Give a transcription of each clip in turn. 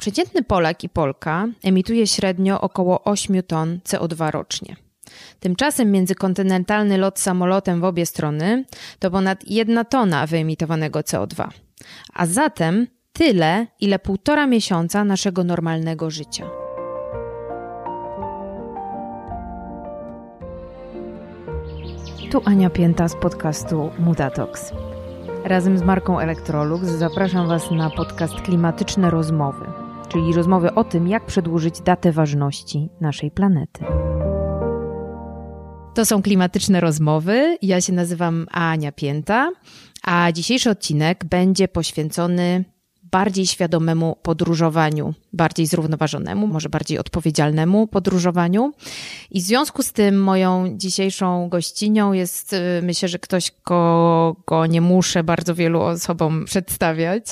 Przeciętny Polak i Polka emituje średnio około 8 ton CO2 rocznie. Tymczasem międzykontynentalny lot samolotem w obie strony to ponad 1 tona wyemitowanego CO2. A zatem tyle, ile półtora miesiąca naszego normalnego życia. Tu Ania Pięta z podcastu Mutatox. Razem z marką Electrolux zapraszam Was na podcast Klimatyczne Rozmowy, czyli rozmowy o tym, jak przedłużyć datę ważności naszej planety. To są klimatyczne rozmowy. Ja się nazywam Ania Pięta, a dzisiejszy odcinek będzie poświęcony bardziej świadomemu podróżowaniu, bardziej zrównoważonemu, może bardziej odpowiedzialnemu podróżowaniu. I w związku z tym moją dzisiejszą gościnią jest, y, myślę, że ktoś, kogo nie muszę bardzo wielu osobom przedstawiać,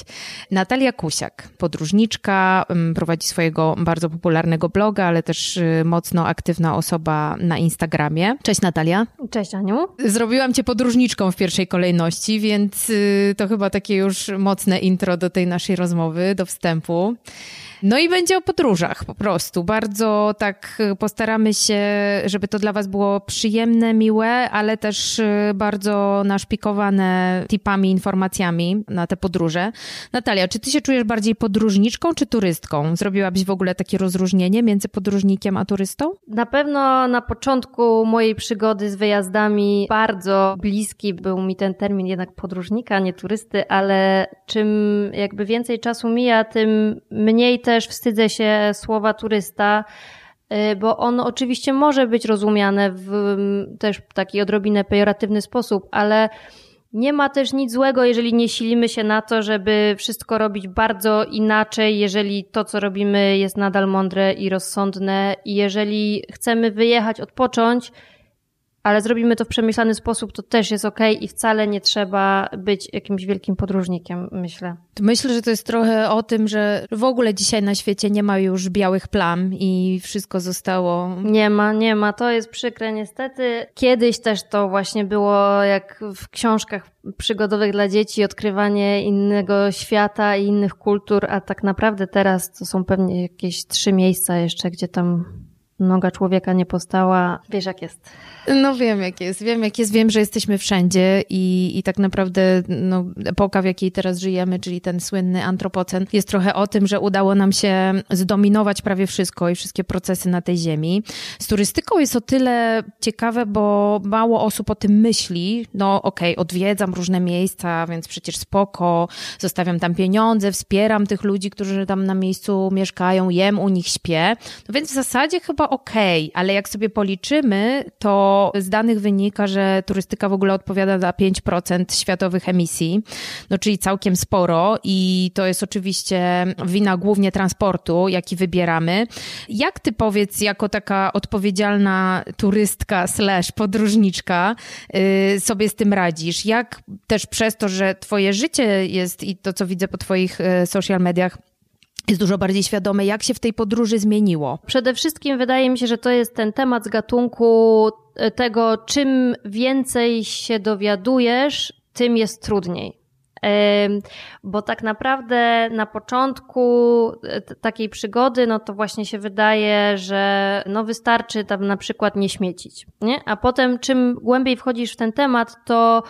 Natalia Kusiak, podróżniczka, prowadzi swojego bardzo popularnego bloga, ale też y, mocno aktywna osoba na Instagramie. Cześć Natalia. Cześć Aniu. Zrobiłam cię podróżniczką w pierwszej kolejności, więc y, to chyba takie już mocne intro do tej naszej naszej rozmowy, do wstępu. No i będzie o podróżach po prostu. Bardzo tak postaramy się, żeby to dla Was było przyjemne, miłe, ale też y, bardzo naszpikowane tipami, informacjami na te podróże. Natalia, czy Ty się czujesz bardziej podróżniczką czy turystką? Zrobiłabyś w ogóle takie rozróżnienie między podróżnikiem a turystą? Na pewno na początku mojej przygody z wyjazdami bardzo bliski był mi ten termin jednak podróżnika, nie turysty, ale czym jakby więcej czasu mija, tym mniej też wstydzę się słowa turysta, y, bo on oczywiście może być rozumiane w też taki odrobinę pejoratywny sposób, ale nie ma też nic złego, jeżeli nie silimy się na to, żeby wszystko robić bardzo inaczej, jeżeli to, co robimy, jest nadal mądre i rozsądne, i jeżeli chcemy wyjechać, odpocząć, ale zrobimy to w przemyślany sposób, to też jest ok i wcale nie trzeba być jakimś wielkim podróżnikiem, myślę. Myślę, że to jest trochę o tym, że w ogóle dzisiaj na świecie nie ma już białych plam i wszystko zostało. Nie ma, nie ma. To jest przykre niestety. Kiedyś też to właśnie było jak w książkach przygodowych dla dzieci, odkrywanie innego świata i innych kultur, a tak naprawdę teraz to są pewnie jakieś trzy miejsca jeszcze, gdzie tam noga człowieka nie postała. Wiesz jak jest. No wiem jak jest, wiem jak jest, wiem, że jesteśmy wszędzie i, i tak naprawdę no, epoka, w jakiej teraz żyjemy, czyli ten słynny antropocen, jest trochę o tym, że udało nam się zdominować prawie wszystko i wszystkie procesy na tej ziemi. Z turystyką jest o tyle ciekawe, bo mało osób o tym myśli. No okej, okay, odwiedzam różne miejsca, więc przecież spoko, zostawiam tam pieniądze, wspieram tych ludzi, którzy tam na miejscu mieszkają, jem u nich, śpię. No więc w zasadzie chyba okay, ale jak sobie policzymy, to z danych wynika, że turystyka w ogóle odpowiada za 5% światowych emisji, no czyli całkiem sporo i to jest oczywiście wina głównie transportu, jaki wybieramy. Jak ty powiedz, jako taka odpowiedzialna turystka slash podróżniczka yy, sobie z tym radzisz? Jak też przez to, że twoje życie jest i to, co widzę po twoich yy, social mediach, jest dużo bardziej świadome, jak się w tej podróży zmieniło. Przede wszystkim wydaje mi się, że to jest ten temat z gatunku e, tego, czym więcej się dowiadujesz, tym jest trudniej. Bo tak naprawdę na początku e, takiej przygody, no to właśnie się wydaje, że no wystarczy tam na przykład nie śmiecić, nie? A potem czym głębiej wchodzisz w ten temat, to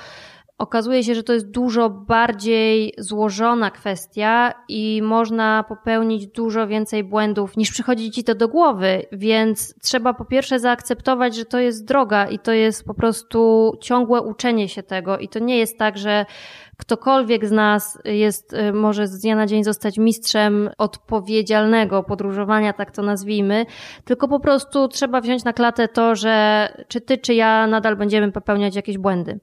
okazuje się, że to jest dużo bardziej złożona kwestia i można popełnić dużo więcej błędów niż przychodzi ci to do głowy, więc trzeba po pierwsze zaakceptować, że to jest droga i to jest po prostu ciągłe uczenie się tego i to nie jest tak, że ktokolwiek z nas jest, y, może z dnia na dzień zostać mistrzem odpowiedzialnego podróżowania, tak to nazwijmy, tylko po prostu trzeba wziąć na klatę to, że czy ty, czy ja nadal będziemy popełniać jakieś błędy.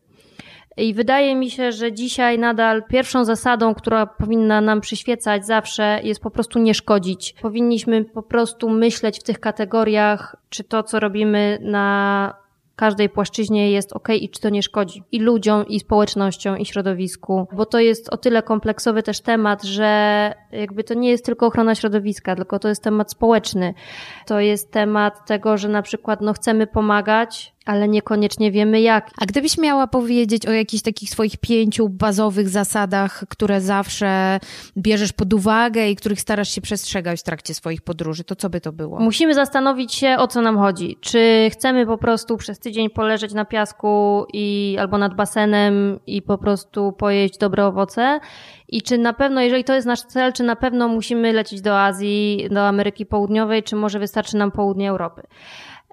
I wydaje mi się, że dzisiaj nadal pierwszą zasadą, która powinna nam przyświecać zawsze, jest po prostu nie szkodzić. Powinniśmy po prostu myśleć w tych kategoriach, czy to, co robimy na każdej płaszczyźnie jest ok i czy to nie szkodzi i ludziom, i społecznościom, i środowisku, bo to jest o tyle kompleksowy też temat, że jakby to nie jest tylko ochrona środowiska, tylko to jest temat społeczny. To jest temat tego, że na przykład no chcemy pomagać, ale niekoniecznie wiemy jak. A gdybyś miała powiedzieć o jakichś takich swoich pięciu bazowych zasadach, które zawsze bierzesz pod uwagę i których starasz się przestrzegać w trakcie swoich podróży, to co by to było? Musimy zastanowić się, o co nam chodzi. Czy chcemy po prostu przez tydzień poleżeć na piasku i albo nad basenem i po prostu pojeść dobre owoce? I czy na pewno, jeżeli to jest nasz cel, czy na pewno musimy lecieć do Azji, do Ameryki Południowej, czy może wystarczy nam południe Europy?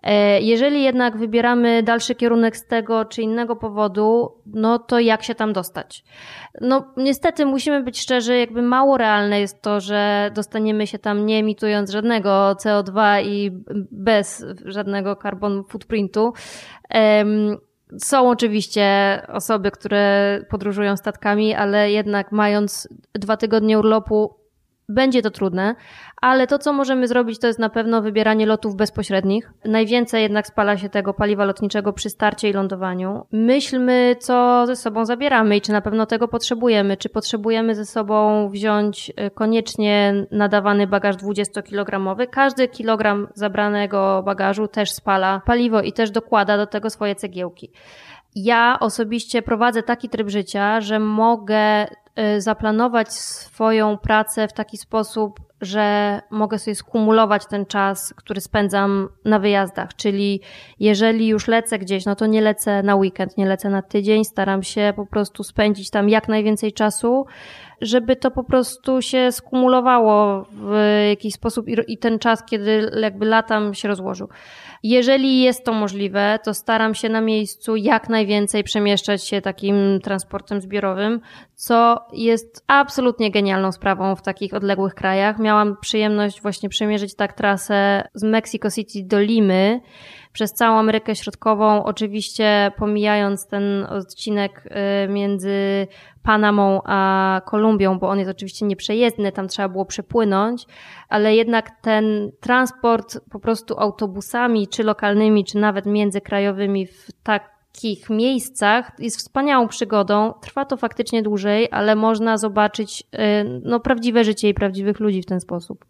E, jeżeli jednak wybieramy dalszy kierunek z tego czy innego powodu, no to jak się tam dostać? No niestety musimy być szczerzy, jakby mało realne jest to, że dostaniemy się tam nie emitując żadnego CO2 i bez żadnego carbon footprintu. Są oczywiście osoby, które podróżują statkami, ale jednak mając dwa tygodnie urlopu, będzie to trudne, ale to, co możemy zrobić, to jest na pewno wybieranie lotów bezpośrednich. Najwięcej jednak spala się tego paliwa lotniczego przy starcie i lądowaniu. Myślmy, co ze sobą zabieramy i czy na pewno tego potrzebujemy. Czy potrzebujemy ze sobą wziąć e, koniecznie nadawany bagaż 20-kilogramowy. Każdy kilogram zabranego bagażu też spala paliwo i też dokłada do tego swoje cegiełki. Ja osobiście prowadzę taki tryb życia, że mogę Y, zaplanować swoją pracę w taki sposób, że mogę sobie skumulować ten czas, który spędzam na wyjazdach. Czyli jeżeli już lecę gdzieś, no to nie lecę na weekend, nie lecę na tydzień, staram się po prostu spędzić tam jak najwięcej czasu, żeby to po prostu się skumulowało w jakiś sposób i, ten czas, kiedy jakby latam się rozłożył. Jeżeli jest to możliwe, to staram się na miejscu jak najwięcej przemieszczać się takim transportem zbiorowym, co jest absolutnie genialną sprawą w takich odległych krajach. Miałam przyjemność właśnie przemierzyć tak trasę z Mexico City do Limy przez całą Amerykę Środkową, oczywiście pomijając ten odcinek y, między Panamą a Kolumbią, bo on jest oczywiście nieprzejezdny, tam trzeba było przepłynąć, ale jednak ten transport po prostu autobusami, czy lokalnymi, czy nawet międzykrajowymi w takich miejscach jest wspaniałą przygodą. Trwa to faktycznie dłużej, ale można zobaczyć y, no, prawdziwe życie i prawdziwych ludzi w ten sposób.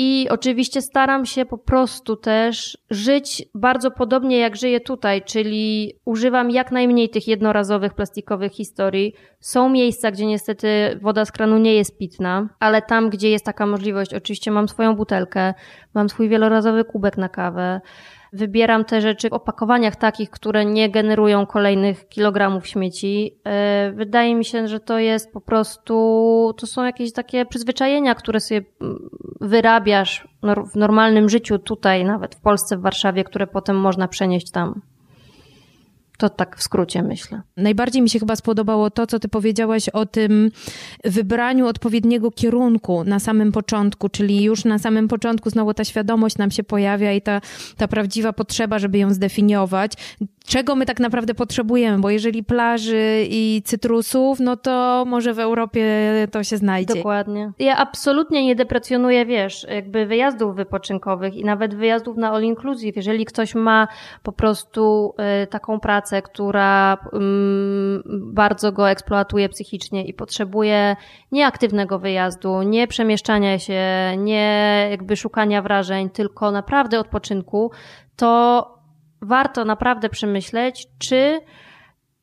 I oczywiście staram się po prostu też żyć bardzo podobnie jak żyję tutaj, czyli używam jak najmniej tych jednorazowych plastikowych historii. Są miejsca, gdzie niestety woda z kranu nie jest pitna, ale tam, gdzie jest taka możliwość, oczywiście mam swoją butelkę, mam swój wielorazowy kubek na kawę. Wybieram te rzeczy w opakowaniach takich, które nie generują kolejnych kilogramów śmieci. E, wydaje mi się, że to jest po prostu, to są jakieś takie przyzwyczajenia, które sobie mm, wyrabiasz w normalnym życiu tutaj, nawet w Polsce, w Warszawie, które potem można przenieść tam. To tak w skrócie myślę. Najbardziej mi się chyba spodobało to, co ty powiedziałaś o tym wybraniu odpowiedniego kierunku na samym początku, czyli już na samym początku znowu ta świadomość nam się pojawia i ta, ta prawdziwa potrzeba, żeby ją zdefiniować, czego my tak naprawdę potrzebujemy, bo jeżeli plaży i cytrusów, no to może w Europie to się znajdzie. Dokładnie. Ja absolutnie nie deprecjonuję, wiesz, jakby wyjazdów wypoczynkowych i nawet wyjazdów na all inclusive. Jeżeli ktoś ma po prostu y, taką pracę, która y, bardzo go eksploatuje psychicznie i potrzebuje nieaktywnego wyjazdu, nie przemieszczania się, nie jakby szukania wrażeń, tylko naprawdę odpoczynku, to warto naprawdę przemyśleć, czy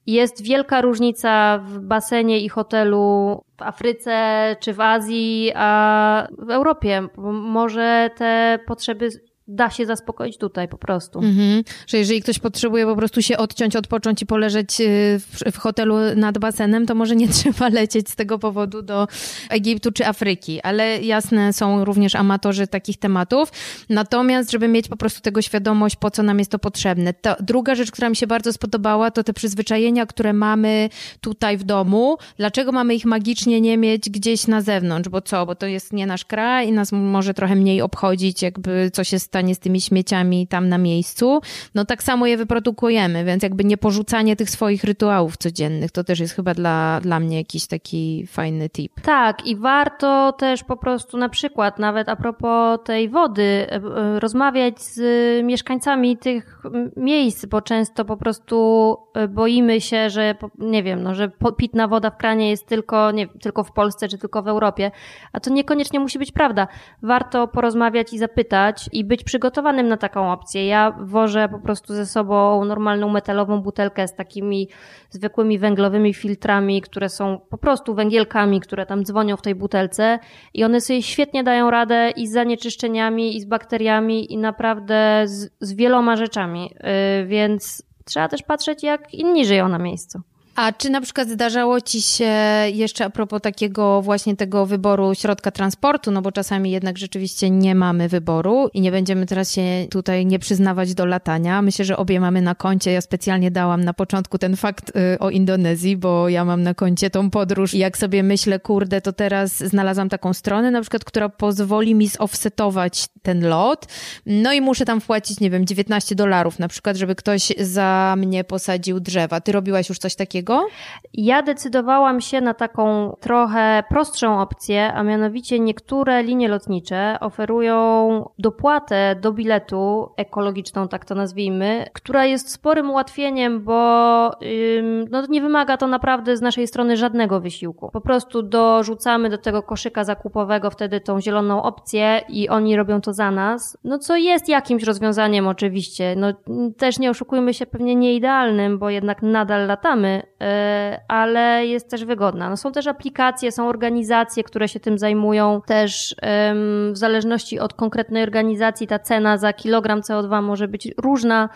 jest wielka różnica w basenie i hotelu w Afryce czy w Azji, a w Europie. Może te potrzeby da się zaspokoić tutaj po prostu. Mhm. Że jeżeli ktoś potrzebuje po prostu się odciąć, odpocząć i poleżeć y, w, w, hotelu nad basenem, to może nie trzeba lecieć z tego powodu do Egiptu czy Afryki. Ale jasne, są również amatorzy takich tematów. Natomiast, żeby mieć po prostu tego świadomość, po co nam jest to potrzebne. Druga rzecz, która mi się bardzo spodobała, to te przyzwyczajenia, które mamy tutaj w domu. Dlaczego mamy ich magicznie nie mieć gdzieś na zewnątrz? Bo co? Bo to jest nie nasz kraj i nas może trochę mniej obchodzić, jakby co się stanie z tymi śmieciami tam na miejscu, no tak samo je wyprodukujemy, więc jakby nie porzucanie tych swoich rytuałów codziennych, to też jest chyba dla, dla mnie jakiś taki fajny tip. Tak i warto też po prostu na przykład, nawet a propos tej wody, e, e, rozmawiać z mieszkańcami tych miejsc, bo często po prostu e, boimy się, że nie wiem, no, że pitna woda w kranie jest tylko, nie, tylko w Polsce czy tylko w Europie, a to niekoniecznie musi być prawda. Warto porozmawiać i zapytać i być przygotowanym na taką opcję. Ja wożę po prostu ze sobą normalną metalową butelkę z takimi zwykłymi węglowymi filtrami, które są po prostu węgielkami, które tam dzwonią w tej butelce i one sobie świetnie dają radę i z zanieczyszczeniami, i z bakteriami, i naprawdę z, z wieloma rzeczami. Yy, więc trzeba też patrzeć, jak inni żyją na miejscu. A czy na przykład zdarzało ci się jeszcze a propos takiego właśnie tego wyboru środka transportu, no bo czasami jednak rzeczywiście nie mamy wyboru i nie będziemy teraz się tutaj nie przyznawać do latania. Myślę, że obie mamy na koncie. Ja specjalnie dałam na początku ten fakt y, o Indonezji, bo ja mam na koncie tą podróż i jak sobie myślę, kurde, to teraz znalazłam taką stronę na przykład, która pozwoli mi zoffsetować ten lot. No i muszę tam wpłacić, nie wiem, 19 dolarów na przykład, żeby ktoś za mnie posadził drzewa. Ty robiłaś już coś takiego? Ja decydowałam się na taką trochę prostszą opcję, a mianowicie niektóre linie lotnicze oferują dopłatę do biletu ekologiczną, tak to nazwijmy, która jest sporym ułatwieniem, bo ym, no, nie wymaga to naprawdę z naszej strony żadnego wysiłku. Po prostu dorzucamy do tego koszyka zakupowego wtedy tą zieloną opcję i oni robią to za nas. No co jest jakimś rozwiązaniem oczywiście. No też nie oszukujmy się, pewnie nie idealnym, bo jednak nadal latamy ale jest też wygodna. No są też aplikacje, są organizacje, które się tym zajmują. Też w zależności od konkretnej organizacji ta cena za kilogram CO2 może być różna,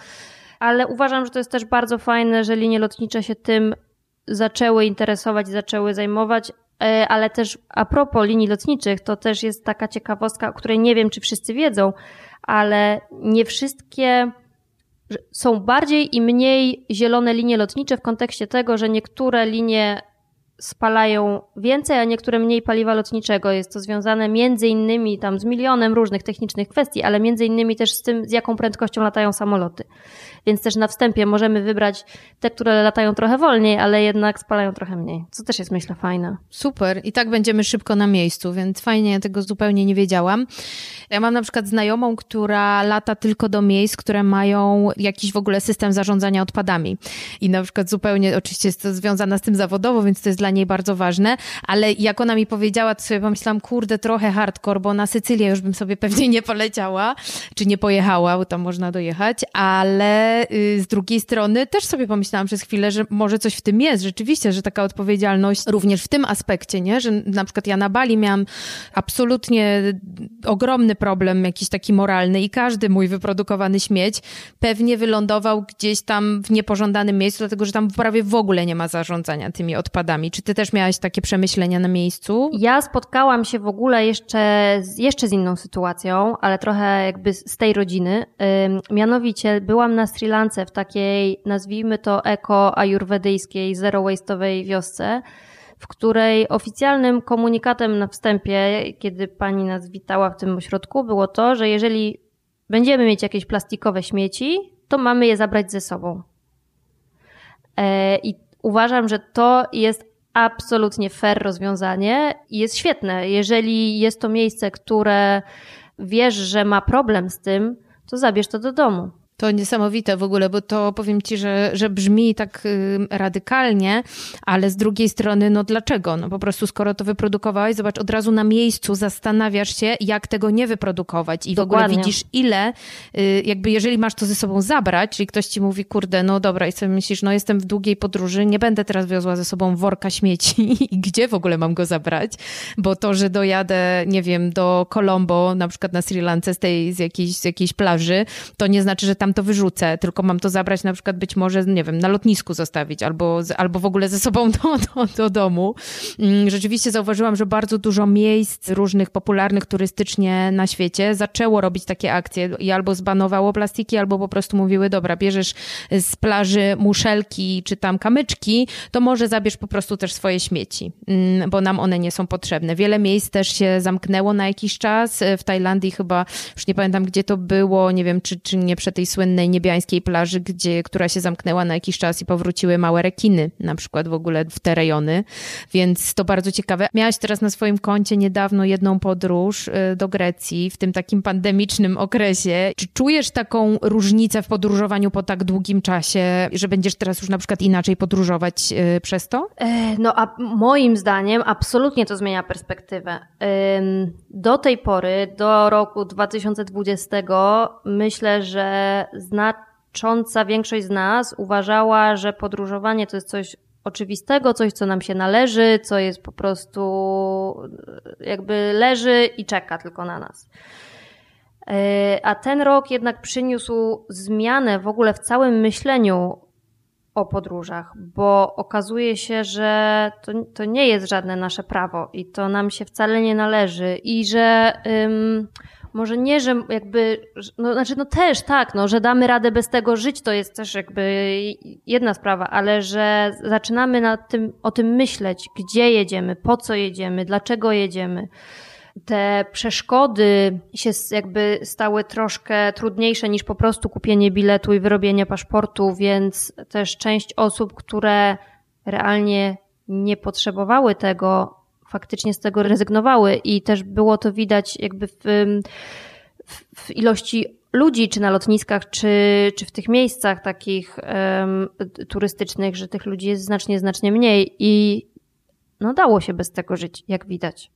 ale uważam, że to jest też bardzo fajne, że linie lotnicze się tym zaczęły interesować, zaczęły zajmować, e, ale też a propos linii lotniczych, to też jest taka ciekawostka, o której nie wiem, czy wszyscy wiedzą, ale nie wszystkie są bardziej i mniej zielone linie lotnicze w kontekście tego, że niektóre linie spalają więcej, a niektóre mniej paliwa lotniczego. Jest to związane między innymi tam z milionem różnych technicznych kwestii, ale między innymi też z tym, z jaką prędkością latają samoloty. Więc też na wstępie możemy wybrać te, które latają trochę wolniej, ale jednak spalają trochę mniej. Co też jest myślę fajne. Super. I tak będziemy szybko na miejscu, więc fajnie, ja tego zupełnie nie wiedziałam. Ja mam na przykład znajomą, która lata tylko do miejsc, które mają jakiś w ogóle system zarządzania odpadami. I na przykład zupełnie, oczywiście jest to związana z tym zawodowo, więc to jest dla niej bardzo ważne, ale jak ona mi powiedziała, to sobie pomyślałam, kurde, trochę hardcore, bo na Sycylię już bym sobie pewnie nie poleciała, czy nie pojechała, bo tam można dojechać, ale y, z drugiej strony też sobie pomyślałam przez chwilę, że może coś w tym jest, rzeczywiście, że taka odpowiedzialność również w tym aspekcie, nie? Że na przykład ja na Bali miałam absolutnie ogromny problem, jakiś taki moralny i każdy mój wyprodukowany śmieć pewnie wylądował gdzieś tam w niepożądanym miejscu, dlatego że tam prawie w ogóle nie ma zarządzania tymi odpadami. Czy ty też miałaś takie przemyślenia na miejscu? Ja spotkałam się w ogóle jeszcze, jeszcze z inną sytuacją, ale trochę jakby z tej rodziny. Mianowicie byłam na Sri Lance w takiej, nazwijmy to eko-ajurwedyjskiej, zero-waste'owej wiosce, w której oficjalnym komunikatem na wstępie, kiedy pani nas witała w tym ośrodku, było to, że jeżeli będziemy mieć jakieś plastikowe śmieci, to mamy je zabrać ze sobą. E, I uważam, że to jest absolutnie fair rozwiązanie i jest świetne. Jeżeli jest to miejsce, które wiesz, że ma problem z tym, to zabierz to do domu. To niesamowite w ogóle, bo to powiem ci, że, że brzmi tak y, radykalnie, ale z drugiej strony, no dlaczego? No po prostu skoro to wyprodukowałeś, zobacz, od razu na miejscu zastanawiasz się, jak tego nie wyprodukować i Dokładnie. w ogóle widzisz ile, y, jakby jeżeli masz to ze sobą zabrać, czyli ktoś ci mówi, kurde, no dobra i sobie myślisz, no jestem w długiej podróży, nie będę teraz wiozła ze sobą worka śmieci i gdzie w ogóle mam go zabrać, bo to, że dojadę, nie wiem, do Colombo, na przykład na Sri Lance z tej, z jakiejś, z jakiejś plaży, to nie znaczy, że tam tam to wyrzucę, tylko mam to zabrać na przykład być może, nie wiem, na lotnisku zostawić albo, albo w ogóle ze sobą do, do, do domu. Mm, rzeczywiście zauważyłam, że bardzo dużo miejsc różnych popularnych turystycznie na świecie zaczęło robić takie akcje i albo zbanowało plastiki, albo po prostu mówiły, dobra, bierzesz z plaży muszelki czy tam kamyczki, to może zabierz po prostu też swoje śmieci, mm, bo nam one nie są potrzebne. Wiele miejsc też się zamknęło na jakiś czas. W Tajlandii chyba, już nie pamiętam gdzie to było, nie wiem czy, czy nie przed tej słynnej niebiańskiej plaży, gdzie, która się zamknęła na jakiś czas i powróciły małe rekiny na przykład w ogóle w te rejony, więc to bardzo ciekawe. Miałaś teraz na swoim koncie niedawno jedną podróż y, do Grecji w tym takim pandemicznym okresie. Czy czujesz taką różnicę w podróżowaniu po tak długim czasie, że będziesz teraz już na przykład inaczej podróżować y, przez to? E, no a moim zdaniem absolutnie to zmienia perspektywę. Do tej pory, do roku 2020 myślę, że znacząca większość z nas uważała, że podróżowanie to jest coś oczywistego, coś, co nam się należy, co jest po prostu jakby leży i czeka tylko na nas. E, a ten rok jednak przyniósł zmianę w ogóle w całym myśleniu o podróżach, bo okazuje się, że to, to nie jest żadne nasze prawo i to nam się wcale nie należy i że ym, może nie, że jakby, no znaczy no też tak, no, że damy radę bez tego żyć, to jest też jakby jedna sprawa, ale że zaczynamy nad tym, o tym myśleć, gdzie jedziemy, po co jedziemy, dlaczego jedziemy. Te przeszkody się jakby stały troszkę trudniejsze niż po prostu kupienie biletu i wyrobienie paszportu, więc też część osób, które realnie nie potrzebowały tego, faktycznie z tego rezygnowały i też było to widać jakby w, w, w ilości ludzi, czy na lotniskach, czy, czy w tych miejscach takich um, turystycznych, że tych ludzi jest znacznie, znacznie mniej i no dało się bez tego żyć, jak widać.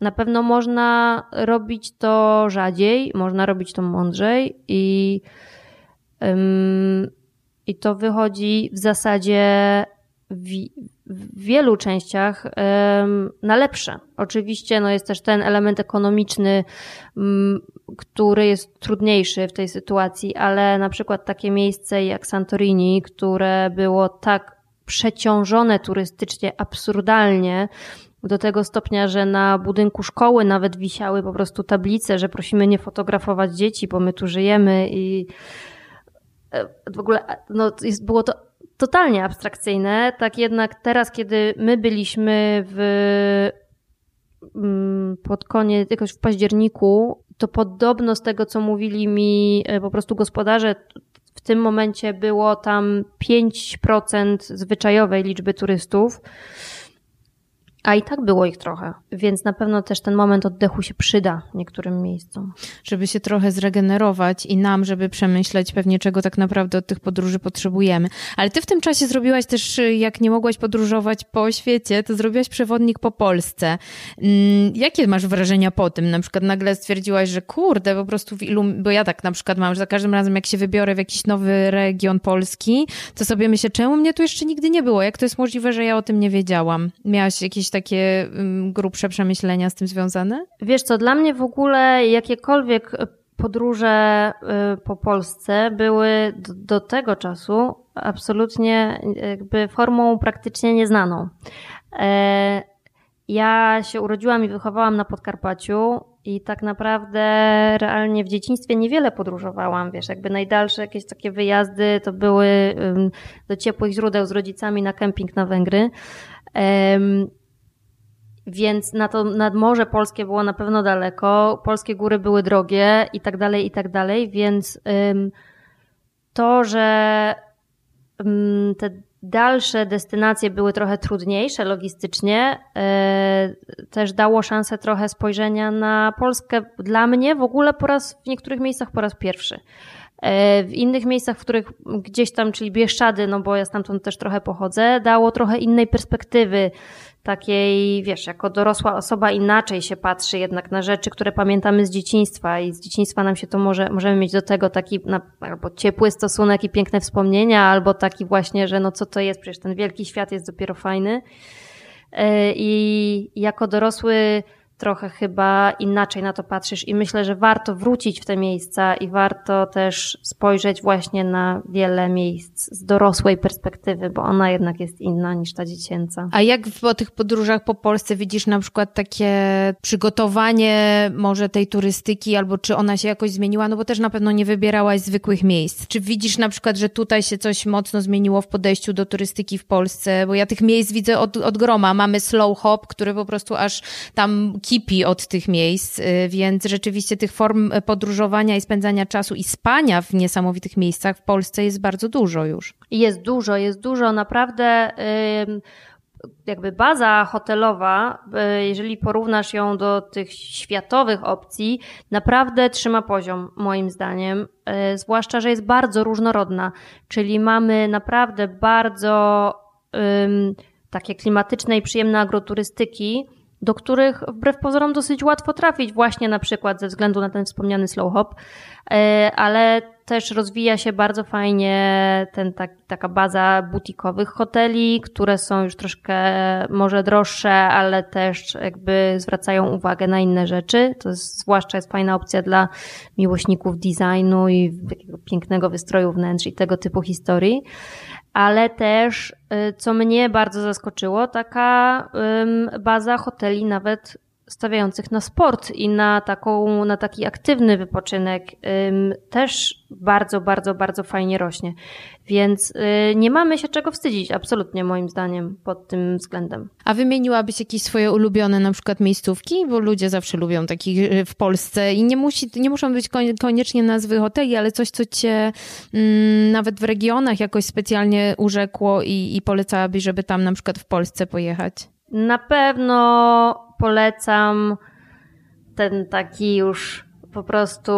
Na pewno można robić to rzadziej, można robić to mądrzej i, ym, i to wychodzi w zasadzie w, w wielu częściach ym, na lepsze. Oczywiście no jest też ten element ekonomiczny, ym, który jest trudniejszy w tej sytuacji, ale na przykład takie miejsce jak Santorini, które było tak przeciążone turystycznie absurdalnie, do tego stopnia, że na budynku szkoły nawet wisiały po prostu tablice, że prosimy nie fotografować dzieci, bo my tu żyjemy i e, w ogóle no, jest, było to totalnie abstrakcyjne. Tak jednak teraz, kiedy my byliśmy w mm, pod koniec, jakoś w październiku, to podobno z tego, co mówili mi e, po prostu gospodarze, w tym momencie było tam 5% zwyczajowej liczby turystów. A i tak było ich trochę, więc na pewno też ten moment oddechu się przyda niektórym miejscom. Żeby się trochę zregenerować i nam, żeby przemyśleć pewnie, czego tak naprawdę od tych podróży potrzebujemy. Ale ty w tym czasie zrobiłaś też, jak nie mogłaś podróżować po świecie, to zrobiłaś przewodnik po Polsce. Mm, jakie masz wrażenia po tym? Na przykład nagle stwierdziłaś, że kurde, po prostu w ilu, bo ja tak na przykład mam, że za każdym razem jak się wybiorę w jakiś nowy region Polski, to sobie myślę, czemu mnie tu jeszcze nigdy nie było? Jak to jest możliwe, że ja o tym nie wiedziałam? Miałaś jakieś takie grubsze przemyślenia z tym związane? Wiesz co, dla mnie w ogóle jakiekolwiek podróże y, po Polsce były do, tego czasu absolutnie jakby formą praktycznie nieznaną. E, ja się urodziłam i wychowałam na Podkarpaciu i tak naprawdę realnie w dzieciństwie niewiele podróżowałam, wiesz, jakby najdalsze jakieś takie wyjazdy to były do ciepłych źródeł z rodzicami na kemping na Węgry. Więc na to nad Morze Polskie było na pewno daleko, polskie góry były drogie i tak dalej, i tak dalej, więc ym, to, że ym, te dalsze destynacje były trochę trudniejsze logistycznie, yy, też dało szansę trochę spojrzenia na Polskę dla mnie w ogóle po raz, w niektórych miejscach po raz pierwszy. E, w innych miejscach, w których gdzieś tam, czyli Bieszczady, no bo ja stamtąd też trochę pochodzę, dało trochę innej perspektywy takiej, wiesz, jako dorosła osoba inaczej się patrzy jednak na rzeczy, które pamiętamy z dzieciństwa i z dzieciństwa nam się to może, możemy mieć do tego taki na, albo ciepły stosunek i piękne wspomnienia, albo taki właśnie, że no co to jest, przecież ten wielki świat jest dopiero fajny. E, I jako dorosły trochę chyba inaczej na to patrzysz i myślę, że warto wrócić w te miejsca i warto też spojrzeć właśnie na wiele miejsc z dorosłej perspektywy, bo ona jednak jest inna niż ta dziecięca. A jak po tych podróżach po Polsce widzisz na przykład takie przygotowanie może tej turystyki, albo czy ona się jakoś zmieniła? No bo też na pewno nie wybierałaś zwykłych miejsc. Czy widzisz na przykład, że tutaj się coś mocno zmieniło w podejściu do turystyki w Polsce? Bo ja tych miejsc widzę od, od groma. Mamy slow hop, który po prostu aż tam kipi od tych miejsc, więc rzeczywiście tych form podróżowania i spędzania czasu i spania w niesamowitych miejscach w Polsce jest bardzo dużo już. Jest dużo, jest dużo. Naprawdę jakby baza hotelowa, jeżeli porównasz ją do tych światowych opcji, naprawdę trzyma poziom, moim zdaniem. Zwłaszcza, że jest bardzo różnorodna, czyli mamy naprawdę bardzo takie klimatyczne i przyjemne agroturystyki, do których wbrew pozorom dosyć łatwo trafić, właśnie na przykład ze względu na ten wspomniany slow hop, e, ale też rozwija się bardzo fajnie ten, tak, taka baza butikowych hoteli, które są już troszkę może droższe, ale też jakby zwracają uwagę na inne rzeczy. To jest, zwłaszcza jest fajna opcja dla miłośników designu i takiego pięknego wystroju wnętrz i tego typu historii. Ale też, y, co mnie bardzo zaskoczyło, taka baza hoteli nawet stawiających na sport i na, taką, na taki aktywny wypoczynek też bardzo, bardzo, bardzo fajnie rośnie. Więc y, nie mamy się czego wstydzić, absolutnie moim zdaniem, pod tym względem. A wymieniłabyś jakieś swoje ulubione na przykład miejscówki? Bo ludzie zawsze lubią takich y, w Polsce i nie, musi, nie muszą być koniecznie nazwy hoteli, ale coś, co cię mm, nawet w regionach jakoś specjalnie urzekło i, i polecałabyś, żeby tam na przykład w Polsce pojechać? Na pewno polecam ten taki już po prostu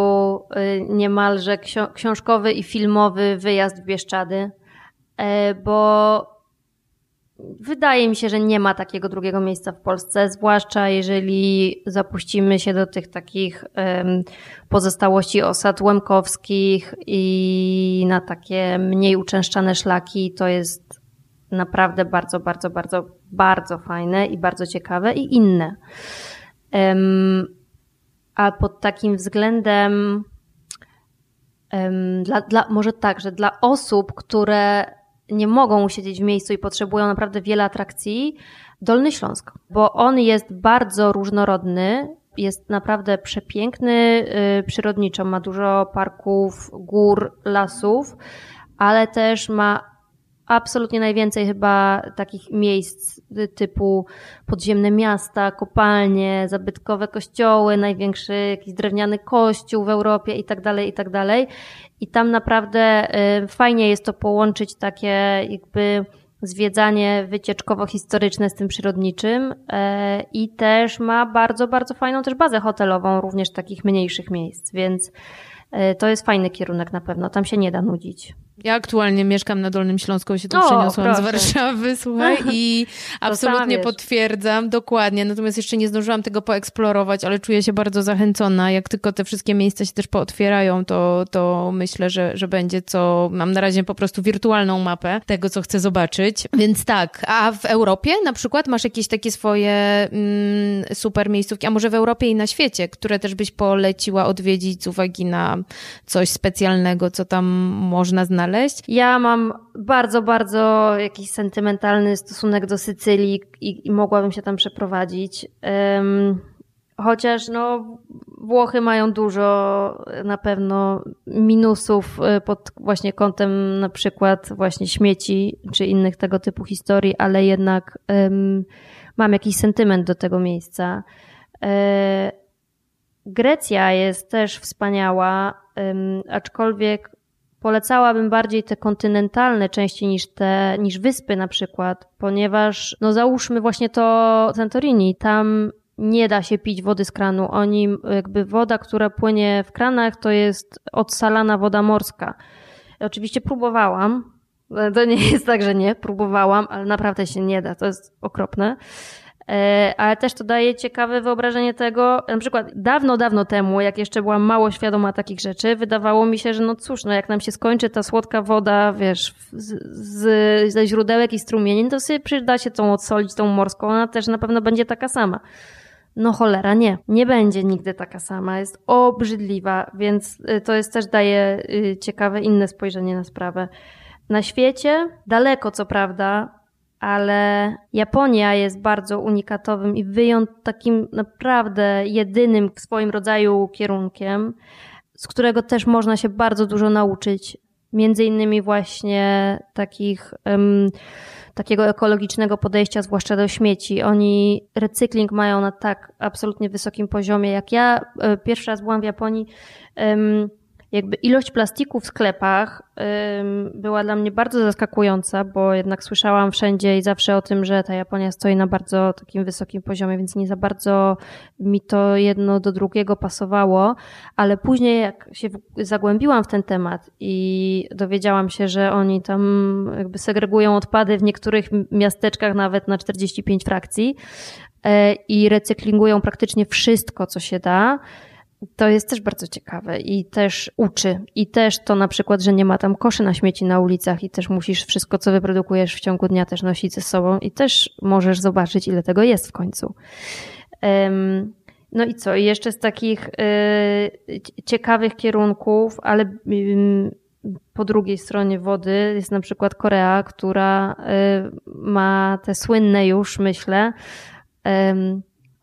y, niemalże książkowy i filmowy wyjazd w Bieszczady, e, bo wydaje mi się, że nie ma takiego drugiego miejsca w Polsce, zwłaszcza jeżeli zapuścimy się do tych takich pozostałości osad łemkowskich i na takie mniej uczęszczane szlaki, to jest naprawdę bardzo, bardzo, bardzo, bardzo fajne i bardzo ciekawe i inne. A pod takim względem, dla, dla, może tak, że dla osób, które nie mogą siedzieć w miejscu i potrzebują naprawdę wiele atrakcji, Dolny Śląsk, bo on jest bardzo różnorodny, jest naprawdę przepiękny yy, przyrodniczo, ma dużo parków, gór, lasów, ale też ma absolutnie najwięcej chyba takich miejsc typu podziemne miasta, kopalnie, zabytkowe kościoły, największy jakiś drewniany kościół w Europie i tak dalej, i tak dalej. I tam naprawdę y, fajnie jest to połączyć takie jakby zwiedzanie wycieczkowo-historyczne z tym przyrodniczym y, i też ma bardzo, bardzo fajną też bazę hotelową, również takich mniejszych miejsc, więc y, to jest fajny kierunek na pewno, tam się nie da nudzić. Ja aktualnie mieszkam na Dolnym Śląsku, się tu o, przeniosłam proszę. z Warszawy, słuchaj, i absolutnie potwierdzam, dokładnie. Natomiast jeszcze nie zdążyłam tego poeksplorować, ale czuję się bardzo zachęcona. Jak tylko te wszystkie miejsca się też pootwierają, to, to myślę, że, że będzie co, mam na razie po prostu wirtualną mapę tego, co chcę zobaczyć. Więc tak, a w Europie na przykład masz jakieś takie swoje mm, super miejscówki, a może w Europie i na świecie, które też byś poleciła odwiedzić z uwagi na coś specjalnego, co tam można znaleźć znaleźć. Ja mam bardzo, bardzo jakiś sentymentalny stosunek do Sycylii i, i mogłabym się tam przeprowadzić. Um, chociaż no, Włochy mają dużo na pewno minusów y, pod właśnie kątem na przykład właśnie śmieci czy innych tego typu historii, ale jednak um, mam jakiś sentyment do tego miejsca. E, Grecja jest też wspaniała, um, aczkolwiek Polecałabym bardziej te kontynentalne części niż te, niż wyspy na przykład, ponieważ, no załóżmy właśnie to Santorini, tam nie da się pić wody z kranu. Oni, jakby woda, która płynie w kranach, to jest odsalana woda morska. Oczywiście próbowałam. To nie jest tak, że nie, próbowałam, ale naprawdę się nie da. To jest okropne. E, ale też to daje ciekawe wyobrażenie tego, na przykład dawno, dawno temu, jak jeszcze byłam mało świadoma takich rzeczy, wydawało mi się, że no cóż, no jak nam się skończy ta słodka woda, wiesz, z, z, ze źródełek i strumieni, to sobie przyda się tą odsolić, tą morską, ona też na pewno będzie taka sama. No cholera, nie. Nie będzie nigdy taka sama. Jest obrzydliwa, więc y, to jest też daje y, ciekawe inne spojrzenie na sprawę. Na świecie, daleko co prawda, ale Japonia jest bardzo unikatowym i wyjąt takim naprawdę jedynym w swoim rodzaju kierunkiem, z którego też można się bardzo dużo nauczyć. Między innymi właśnie takich um, takiego ekologicznego podejścia, zwłaszcza do śmieci. Oni recykling mają na tak absolutnie wysokim poziomie. Jak ja e, pierwszy raz byłam w Japonii, jakby ilość plastiku w sklepach była dla mnie bardzo zaskakująca, bo jednak słyszałam wszędzie i zawsze o tym, że ta Japonia stoi na bardzo takim wysokim poziomie, więc nie za bardzo mi to jedno do drugiego pasowało, ale później jak się zagłębiłam w ten temat i dowiedziałam się, że oni tam jakby segregują odpady w niektórych miasteczkach nawet na 45 frakcji e, i recyklingują praktycznie wszystko, co się da, to jest też bardzo ciekawe i też uczy. I też to na przykład, że nie ma tam koszy na śmieci na ulicach i też musisz wszystko, co wyprodukujesz w ciągu dnia też nosić ze sobą i też możesz zobaczyć, ile tego jest w końcu. No i co? I jeszcze z takich y, ciekawych kierunków, ale po drugiej stronie wody jest na przykład Korea, która y, ma te słynne już, myślę,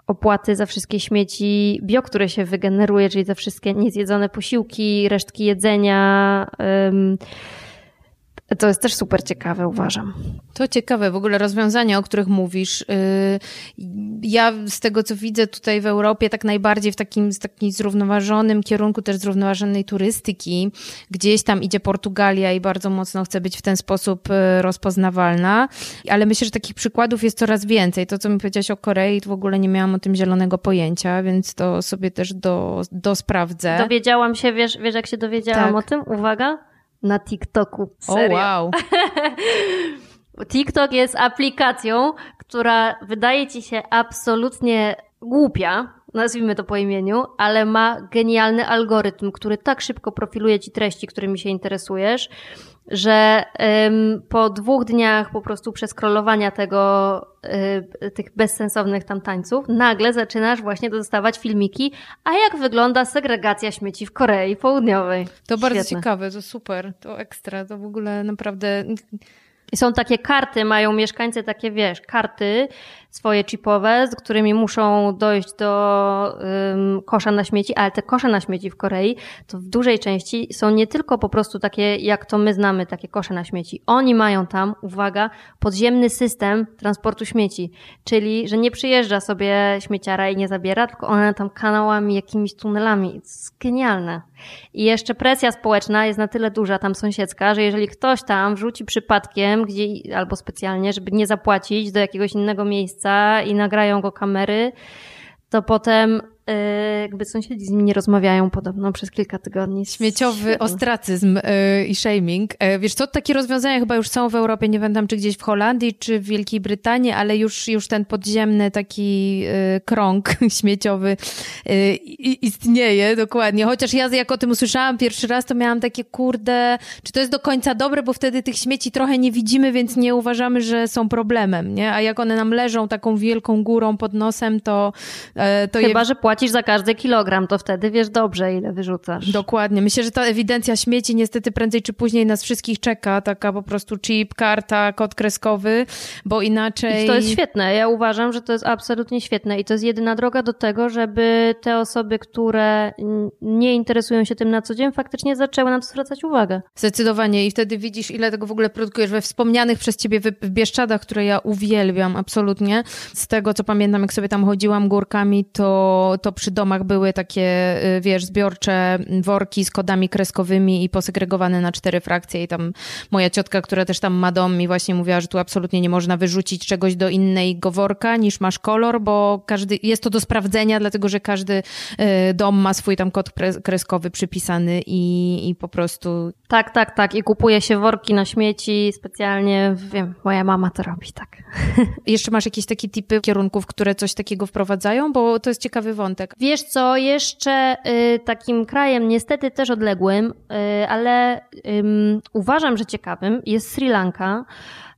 opłaty za wszystkie śmieci bio, które się wygeneruje, czyli za wszystkie niezjedzone posiłki, resztki jedzenia. To jest też super ciekawe, uważam. To ciekawe, w ogóle rozwiązania, o których mówisz. Y, ja z tego, co widzę tutaj w Europie, tak najbardziej w takim, takim zrównoważonym kierunku też zrównoważonej turystyki. Gdzieś tam idzie Portugalia i bardzo mocno chce być w ten sposób y, rozpoznawalna. Ale myślę, że takich przykładów jest coraz więcej. To, co mi powiedziałaś o Korei, to w ogóle nie miałam o tym zielonego pojęcia, więc to sobie też do, dosprawdzę. Dowiedziałam się, wiesz, wiesz jak się dowiedziałam tak. o tym? Uwaga na TikToku. Serio. Oh, wow. TikTok jest aplikacją, która wydaje ci się absolutnie głupia, nazwijmy to po imieniu, ale ma genialny algorytm, który tak szybko profiluje ci treści, którymi się interesujesz, że ym, po dwóch dniach po prostu przeskrolowania tego, y, tych bezsensownych tam tańców, nagle zaczynasz właśnie dostawać filmiki, a jak wygląda segregacja śmieci w Korei Południowej. To Świetne. bardzo ciekawe, to super, to ekstra, to w ogóle naprawdę i są takie karty, mają mieszkańcy takie, wiesz, karty swoje chipowe, z którymi muszą dojść do um, kosza na śmieci, ale te kosze na śmieci w Korei to w dużej części są nie tylko po prostu takie, jak to my znamy, takie kosze na śmieci. Oni mają tam, uwaga, podziemny system transportu śmieci, czyli, że nie przyjeżdża sobie śmieciara i nie zabiera, tylko one tam kanałami, jakimiś tunelami. To jest genialne. I jeszcze presja społeczna jest na tyle duża, tam sąsiedzka, że jeżeli ktoś tam wrzuci przypadkiem, gdzie, albo specjalnie, żeby nie zapłacić do jakiegoś innego miejsca i nagrają go kamery, to potem jakby sąsiedzi z nim nie rozmawiają podobno przez kilka tygodni. Śmieciowy ostracyzm y, i shaming. E, wiesz co, takie rozwiązania chyba już są w Europie, nie wiem czy gdzieś w Holandii, czy w Wielkiej Brytanii, ale już, już ten podziemny taki y, krąg śmieciowy istnieje dokładnie. Chociaż ja jak o tym usłyszałam pierwszy raz, to miałam takie kurde, czy to jest do końca dobre, bo wtedy tych śmieci trochę nie widzimy, więc nie uważamy, że są problemem, nie? A jak one nam leżą taką wielką górą pod nosem, to, e, to Chyba, je... że płaci płacisz za każdy kilogram, to wtedy wiesz dobrze, ile wyrzucasz. Dokładnie. Myślę, że ta ewidencja śmieci niestety prędzej czy później nas wszystkich czeka, taka po prostu chip, karta, kod kreskowy, bo inaczej... I to jest świetne. Ja uważam, że to jest absolutnie świetne i to jest jedyna droga do tego, żeby te osoby, które nie interesują się tym na co dzień, faktycznie zaczęły na to zwracać uwagę. Zdecydowanie i wtedy widzisz, ile tego w ogóle produkujesz we wspomnianych przez ciebie w Bieszczadach, które ja uwielbiam absolutnie. Z tego, co pamiętam, jak sobie tam chodziłam górkami, to, to przy domach były takie, y, wiesz, zbiorcze worki z kodami kreskowymi i posegregowane na cztery frakcje. I tam moja ciotka, która też tam ma dom mi właśnie mówiła, że tu absolutnie nie można wyrzucić czegoś do innego worka niż masz kolor, bo każdy, jest to do sprawdzenia, dlatego że każdy y, dom ma swój tam kod kreskowy przypisany i, i po prostu... Tak, tak, tak. I kupuje się worki na śmieci specjalnie, wiem, moja mama to robi, tak. Jeszcze masz jakieś takie typy kierunków, które coś takiego wprowadzają, bo to jest ciekawy wątek wątek. Wiesz co, jeszcze y, takim krajem niestety też odległym, y, ale uważam, że ciekawym jest Sri Lanka.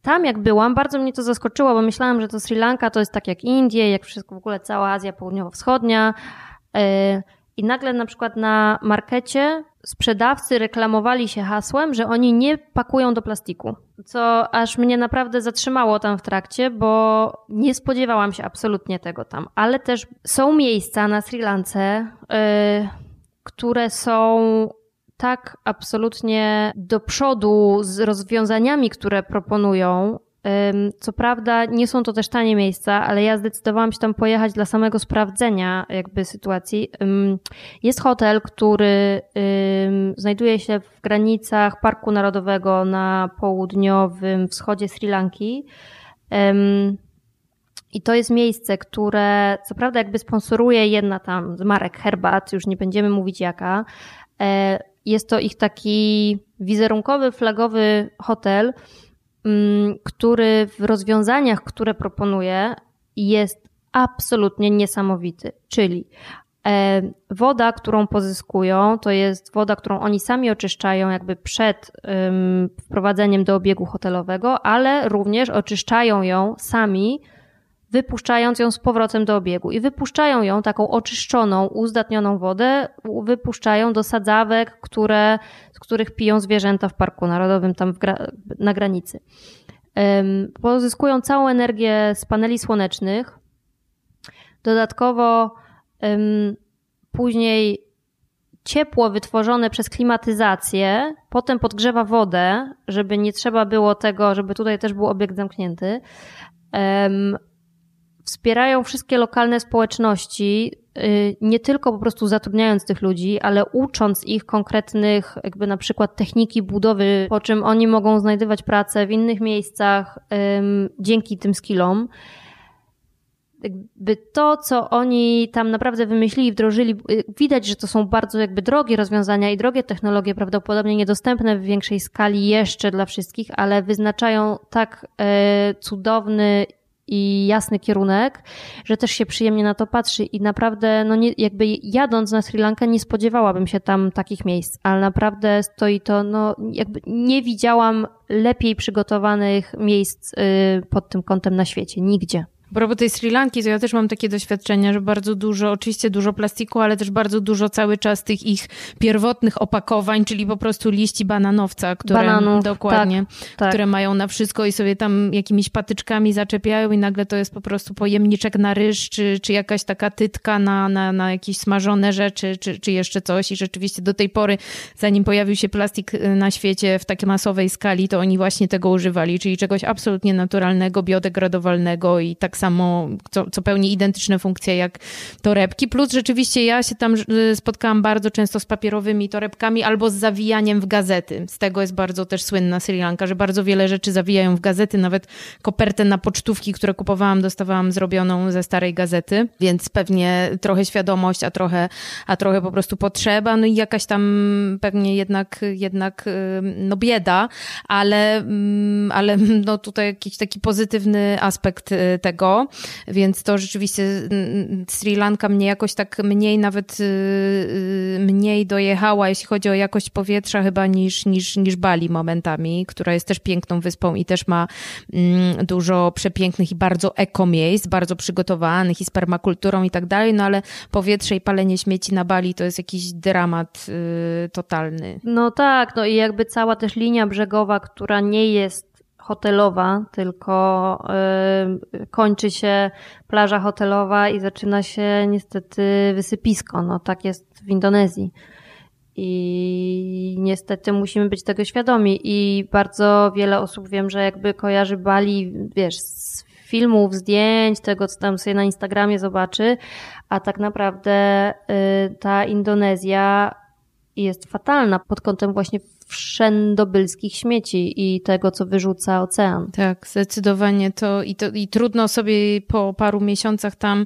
Tam jak byłam, bardzo mnie to zaskoczyło, bo myślałam, że to Sri Lanka to jest tak jak Indie, jak wszystko w ogóle cała Azja Południowo-Wschodnia. I nagle na przykład na markecie sprzedawcy reklamowali się hasłem, że oni nie pakują do plastiku. Co aż mnie naprawdę zatrzymało tam w trakcie, bo nie spodziewałam się absolutnie tego tam. Ale też są miejsca na Sri Lance, yy, które są tak absolutnie do przodu z rozwiązaniami, które proponują, Co prawda nie są to też tanie miejsca, ale ja zdecydowałam się tam pojechać dla samego sprawdzenia jakby sytuacji. Jest hotel, który znajduje się w granicach Parku Narodowego na południowym wschodzie Sri Lanki. I to jest miejsce, które co prawda jakby sponsoruje jedna tam z marek herbat, już nie będziemy mówić jaka. E, jest to ich taki wizerunkowy, flagowy hotel, który w rozwiązaniach, które proponuje, jest absolutnie niesamowity. Czyli e, woda, którą pozyskują, to jest woda, którą oni sami oczyszczają jakby przed wprowadzeniem do obiegu hotelowego, ale również oczyszczają ją sami wypuszczając ją z powrotem do obiegu. I wypuszczają ją, taką oczyszczoną, uzdatnioną wodę, wypuszczają do sadzawek, które, z których piją zwierzęta w Parku Narodowym, tam gra, na granicy. Pozyskują całą energię z paneli słonecznych. Dodatkowo później ciepło wytworzone przez klimatyzację, potem podgrzewa wodę, żeby nie trzeba było tego, żeby tutaj też był obiekt zamknięty wspierają wszystkie lokalne społeczności, y, nie tylko po prostu zatrudniając tych ludzi, ale ucząc ich konkretnych, jakby na przykład techniki budowy, po czym oni mogą znajdywać pracę w innych miejscach dzięki tym skillom. Jakby to, co oni tam naprawdę wymyślili, wdrożyli, y, widać, że to są bardzo jakby drogie rozwiązania i drogie technologie, prawdopodobnie niedostępne w większej skali jeszcze dla wszystkich, ale wyznaczają tak e, cudowny i jasny kierunek, że też się przyjemnie na to patrzy i naprawdę, no nie, jakby jadąc na Sri Lankę nie spodziewałabym się tam takich miejsc, ale naprawdę stoi to, no jakby nie widziałam lepiej przygotowanych miejsc y, pod tym kątem na świecie, nigdzie. Propos tej Sri Lanki, to ja też mam takie doświadczenia, że bardzo dużo, oczywiście dużo plastiku, ale też bardzo dużo cały czas tych ich pierwotnych opakowań, czyli po prostu liści bananowca, które Bananów, dokładnie, tak, tak. które mają na wszystko i sobie tam jakimiś patyczkami zaczepiają i nagle to jest po prostu pojemniczek na ryż, czy, czy jakaś taka tytka na, na, na jakieś smażone rzeczy, czy, czy jeszcze coś. I rzeczywiście do tej pory, zanim pojawił się plastik y, na świecie w takiej masowej skali, to oni właśnie tego używali, czyli czegoś absolutnie naturalnego, biodegradowalnego i tak samo, co, co pełni identyczne funkcje jak torebki. Plus rzeczywiście ja się tam y, spotkałam bardzo często z papierowymi torebkami albo z zawijaniem w gazety. Z tego jest bardzo też słynna Sri Lanka, że bardzo wiele rzeczy zawijają w gazety, nawet kopertę na pocztówki, które kupowałam, dostawałam zrobioną ze starej gazety, więc pewnie trochę świadomość, a trochę, a trochę po prostu potrzeba, no i jakaś tam pewnie jednak, jednak y, no bieda, ale, mm, ale no tutaj jakiś taki pozytywny aspekt y, więc to rzeczywiście mm, Sri Lanka mnie jakoś tak mniej nawet y, y, mniej dojechała, jeśli chodzi o jakość powietrza chyba niż, niż, niż Bali momentami, która jest też piękną wyspą i też ma mm, dużo przepięknych i bardzo eko miejsc, bardzo przygotowanych i z permakulturą i tak dalej, no ale powietrze i palenie śmieci na Bali to jest jakiś dramat y, totalny. No tak, no i jakby cała też linia brzegowa, która nie jest hotelowa, tylko y, kończy się plaża hotelowa i zaczyna się niestety wysypisko. No tak jest w Indonezji. I niestety musimy być tego świadomi. I bardzo wiele osób wiem, że jakby kojarzy Bali, wiesz, z filmów, zdjęć, tego co tam sobie na Instagramie zobaczy, a tak naprawdę y, ta Indonezja jest fatalna pod kątem właśnie wszędobylskich śmieci i tego, co wyrzuca ocean. Tak, zdecydowanie to i, to i trudno sobie po paru miesiącach tam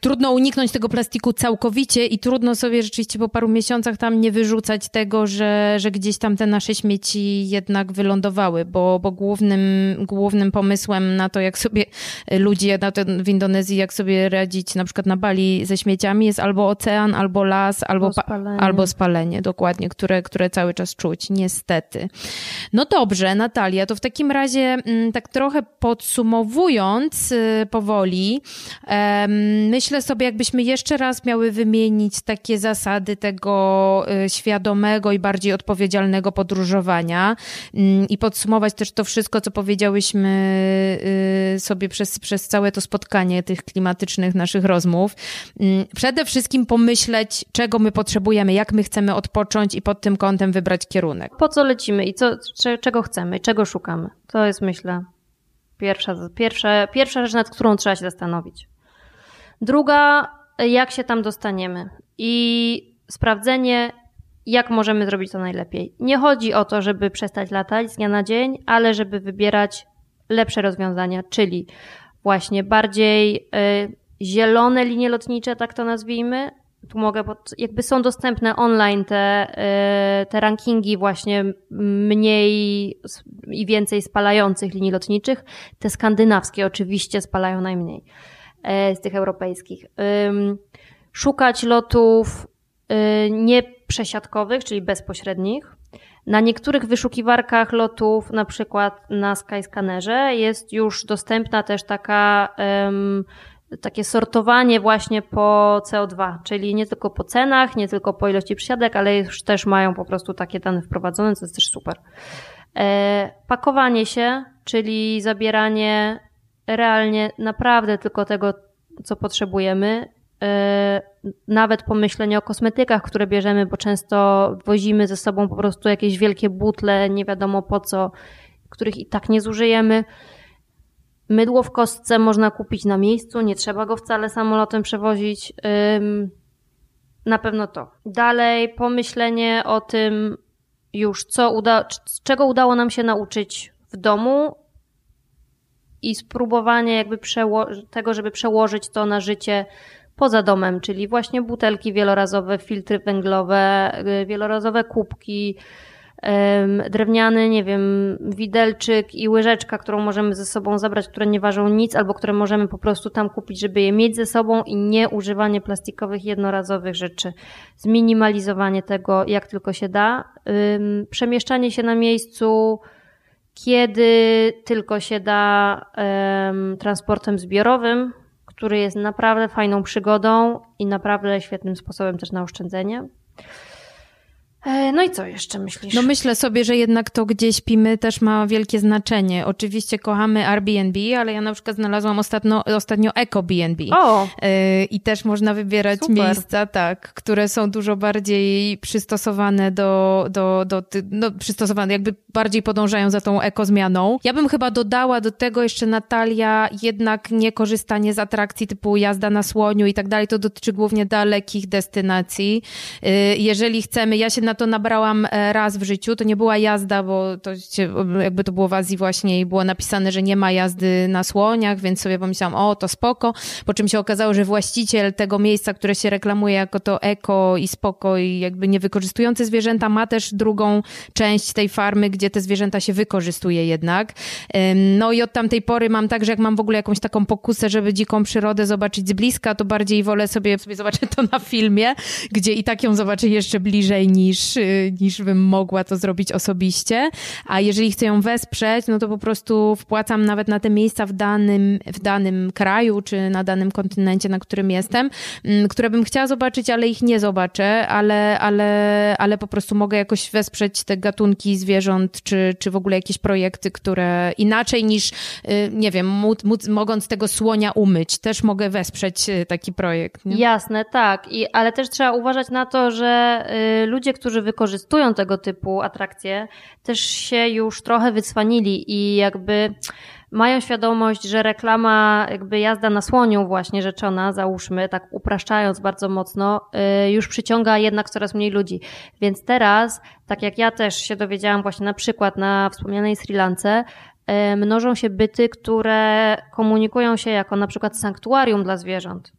trudno uniknąć tego plastiku całkowicie i trudno sobie rzeczywiście po paru miesiącach tam nie wyrzucać tego, że, że gdzieś tam te nasze śmieci jednak wylądowały, bo, bo głównym, głównym pomysłem na to, jak sobie ludzie na w Indonezji, jak sobie radzić na przykład na Bali ze śmieciami jest albo ocean, albo las, albo, albo spalenie, albo spalenie dokładnie, które, które cały czas czuć, niestety. No dobrze, Natalia, to w takim razie mm, tak trochę podsumowując y, powoli, e, myślę sobie, jakbyśmy jeszcze raz miały wymienić takie zasady tego y, świadomego i bardziej odpowiedzialnego podróżowania mm, i podsumować też to wszystko, co powiedziałyśmy y, sobie przez, przez całe to spotkanie tych klimatycznych naszych rozmów. Mm, przede wszystkim pomyśleć, czego my potrzebujemy, jak my chcemy odpocząć i pod tym kątem wybrać kierunek. Po co lecimy i co, czego chcemy, czego szukamy. To jest, myślę, pierwsza, pierwsza, pierwsza rzecz, nad którą trzeba się zastanowić. Druga, jak się tam dostaniemy i sprawdzenie, jak możemy zrobić to najlepiej. Nie chodzi o to, żeby przestać latać z dnia na dzień, ale żeby wybierać lepsze rozwiązania, czyli właśnie bardziej y, zielone linie lotnicze, tak to nazwijmy. Tu mogę, bo jakby są dostępne online te, y, te rankingi właśnie mniej i więcej spalających linii lotniczych. Te skandynawskie oczywiście spalają najmniej z tych europejskich. Szukać lotów nieprzesiadkowych, czyli bezpośrednich, na niektórych wyszukiwarkach lotów, na przykład na Skyscannerze, jest już dostępna też taka, takie sortowanie właśnie po CO2, czyli nie tylko po cenach, nie tylko po ilości przysiadek, ale już też mają po prostu takie dane wprowadzone, co jest też super. E, pakowanie się, czyli zabieranie realnie naprawdę tylko tego, co potrzebujemy, E, nawet pomyślenie o kosmetykach, które bierzemy, bo często wozimy ze sobą po prostu jakieś wielkie butle, nie wiadomo po co, których i tak nie zużyjemy. Mydło w kostce można kupić na miejscu, nie trzeba go wcale samolotem przewozić. Na pewno to. Dalej pomyślenie o tym już, co uda, czego udało nam się nauczyć w domu i spróbowanie jakby tego, żeby przełożyć to na życie poza domem, czyli właśnie butelki wielorazowe, filtry węglowe, y, wielorazowe kubki, drewniany, nie wiem, widelczyk i łyżeczka, którą możemy ze sobą zabrać, które nie ważą nic, albo które możemy po prostu tam kupić, żeby je mieć ze sobą i nie używanie plastikowych, jednorazowych rzeczy. Zminimalizowanie tego, jak tylko się da. Przemieszczanie się na miejscu, kiedy tylko się da transportem zbiorowym, który jest naprawdę fajną przygodą i naprawdę świetnym sposobem też na oszczędzenie. E, no i co jeszcze myślisz? No myślę sobie, że jednak to, gdzie śpimy, też ma wielkie znaczenie. Oczywiście kochamy Airbnb, ale ja na przykład znalazłam ostatnio, ostatnio Eco BNB. O! E, I też można wybierać Super. miejsca, tak, które są dużo bardziej przystosowane do, do, do, no, przystosowane, jakby bardziej podążają za tą ekozmianą. Ja bym chyba dodała do tego jeszcze Natalia jednak nie korzystanie z atrakcji typu jazda na słoniu i tak dalej. To dotyczy głównie dalekich destynacji. E, jeżeli chcemy, ja się na na to nabrałam e, raz w życiu. To nie była jazda, bo to jakby to było w Azji właśnie i było napisane, że nie ma jazdy na słoniach, więc sobie pomyślałam, o, to spoko. Po czym się okazało, że właściciel tego miejsca, które się reklamuje jako to eko i spoko i jakby niewykorzystujące zwierzęta, ma też drugą część tej farmy, gdzie te zwierzęta się wykorzystuje jednak. No i od tamtej pory mam tak, że jak mam w ogóle jakąś taką pokusę, żeby dziką przyrodę zobaczyć z bliska, to bardziej wolę sobie, sobie zobaczyć to na filmie, gdzie i tak ją zobaczę jeszcze bliżej niż niż, niż bym mogła to zrobić osobiście. A jeżeli chcę ją wesprzeć, no to po prostu wpłacam nawet na te miejsca w danym, w danym kraju, czy na danym kontynencie, na którym jestem, mm, które bym chciała zobaczyć, ale ich nie zobaczę, ale, ale, ale po prostu mogę jakoś wesprzeć te gatunki zwierząt, czy, czy w ogóle jakieś projekty, które inaczej niż, y, nie wiem, móc, móc, mogąc tego słonia umyć, też mogę wesprzeć y, taki projekt. Nie? Jasne, tak. I, ale też trzeba uważać na to, że y, ludzie, którzy którzy wykorzystują tego typu atrakcje, też się już trochę wycwanili i jakby mają świadomość, że reklama, jakby jazda na słoniu właśnie rzeczona, załóżmy, tak upraszczając bardzo mocno, y, już przyciąga jednak coraz mniej ludzi. Więc teraz, tak jak ja też się dowiedziałam właśnie na przykład na wspomnianej Sri Lance, y, mnożą się byty, które komunikują się jako na przykład sanktuarium dla zwierząt.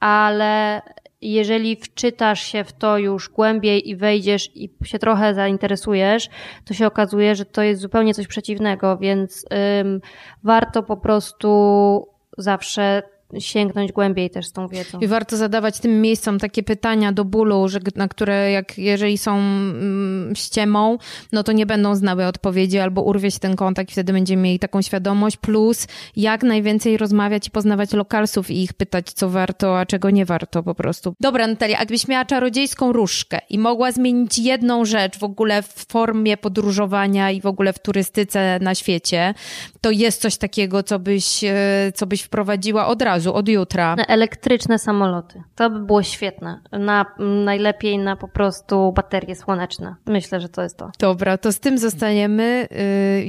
Ale jeżeli wczytasz się w to już głębiej i wejdziesz i się trochę zainteresujesz, to się okazuje, że to jest zupełnie coś przeciwnego, więc ym, warto po prostu zawsze sięgnąć głębiej też z tą wiedzą. I warto zadawać tym miejscom takie pytania do bólu, że, na które jak jeżeli są mm, ściemą, no to nie będą znały odpowiedzi albo urwie się ten kontakt i wtedy będziemy mieli taką świadomość. Plus jak najwięcej rozmawiać i poznawać lokalsów i ich pytać, co warto, a czego nie warto po prostu. Dobra, Natalia, jakbyś miała czarodziejską różdżkę i mogła zmienić jedną rzecz w ogóle w formie podróżowania i w ogóle w turystyce na świecie, to jest coś takiego, co byś, e, co byś wprowadziła od razu, od jutra. Elektryczne samoloty. To by było świetne. Na, najlepiej na po prostu baterie słoneczne. Myślę, że to jest to. Dobra, to z tym zostaniemy.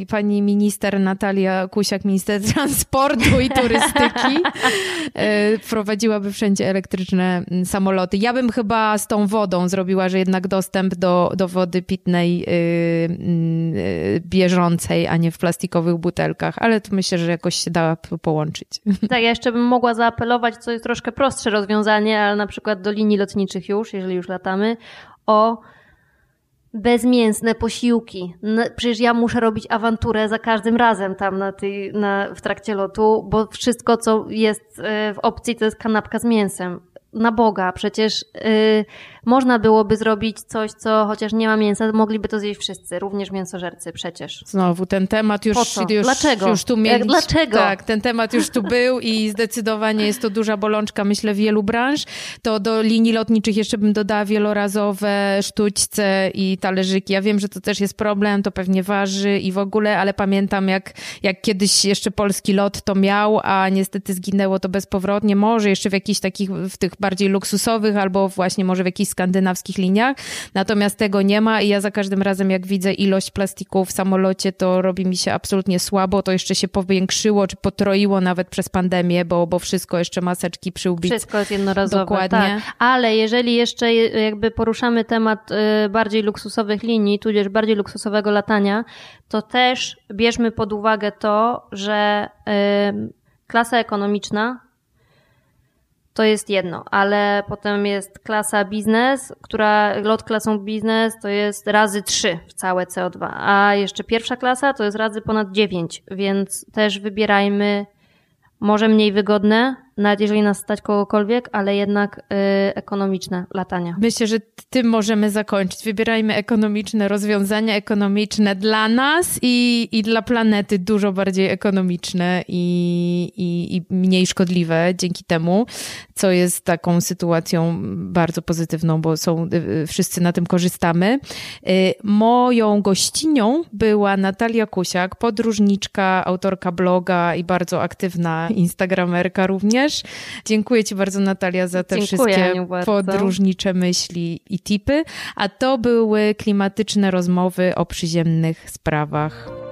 Y, pani minister Natalia Kusiak, minister transportu i turystyki, y, wprowadziłaby wszędzie elektryczne mm, samoloty. Ja bym chyba z tą wodą zrobiła, że jednak dostęp do, do wody pitnej y, mm, bieżącej, a nie w plastikowych butelkach, ale to myślę, że jakoś się da połączyć. Tak, ja jeszcze bym mogła zaapelować, co jest troszkę prostsze rozwiązanie, ale na przykład do linii lotniczych już, jeżeli już latamy, o bezmięsne posiłki. No, przecież ja muszę robić awanturę za każdym razem tam na tej, na, w trakcie lotu, bo wszystko, co jest e, w opcji, to jest kanapka z mięsem. Na Boga, przecież yy, można byłoby zrobić coś, co chociaż nie ma mięsa, mogliby to zjeść wszyscy, również mięsożercy przecież. Znowu, ten temat już, już, dlaczego? już tu mieliśmy. Dlaczego? Tak, ten temat już tu był i zdecydowanie jest to duża bolączka, myślę, wielu branż. To do linii lotniczych jeszcze bym dodała wielorazowe sztućce i talerzyki. Ja wiem, że to też jest problem, to pewnie waży i w ogóle, ale pamiętam jak, jak kiedyś jeszcze polski lot to miał, a niestety zginęło to bezpowrotnie. Może jeszcze w jakichś takich, w tych bardziej luksusowych albo właśnie może w jakichś skandynawskich liniach, natomiast tego nie ma i ja za każdym razem jak widzę ilość plastiku w samolocie, to robi mi się absolutnie słabo, to jeszcze się powiększyło, czy potroiło nawet przez pandemię, bo, bo wszystko jeszcze maseczki przyłbić. Wszystko jest jednorazowe, Dokładnie. Tak. Ale jeżeli jeszcze jakby poruszamy temat y, bardziej luksusowych linii, tudzież bardziej luksusowego latania, to też bierzmy pod uwagę to, że klasa ekonomiczna to jest jedno, ale potem jest klasa biznes, która lot klasą biznes to jest razy 3 w całe CO2, a jeszcze pierwsza klasa to jest razy ponad 9, więc też wybierajmy może mniej wygodne, nawet jeżeli nas stać kogokolwiek, ale jednak y, ekonomiczne latania. Myślę, że tym możemy zakończyć. Wybierajmy ekonomiczne rozwiązania, ekonomiczne dla nas i, i dla planety, dużo bardziej ekonomiczne i, i, i mniej szkodliwe dzięki temu, co jest taką sytuacją bardzo pozytywną, bo są, y, y, wszyscy na tym korzystamy. Y, moją gościnią była Natalia Kusiak, podróżniczka, autorka bloga i bardzo aktywna instagramerka również również. Dziękuję Ci bardzo, Natalia, za te Dziękuję, wszystkie podróżnicze myśli i tipy. A to były klimatyczne rozmowy o przyziemnych sprawach.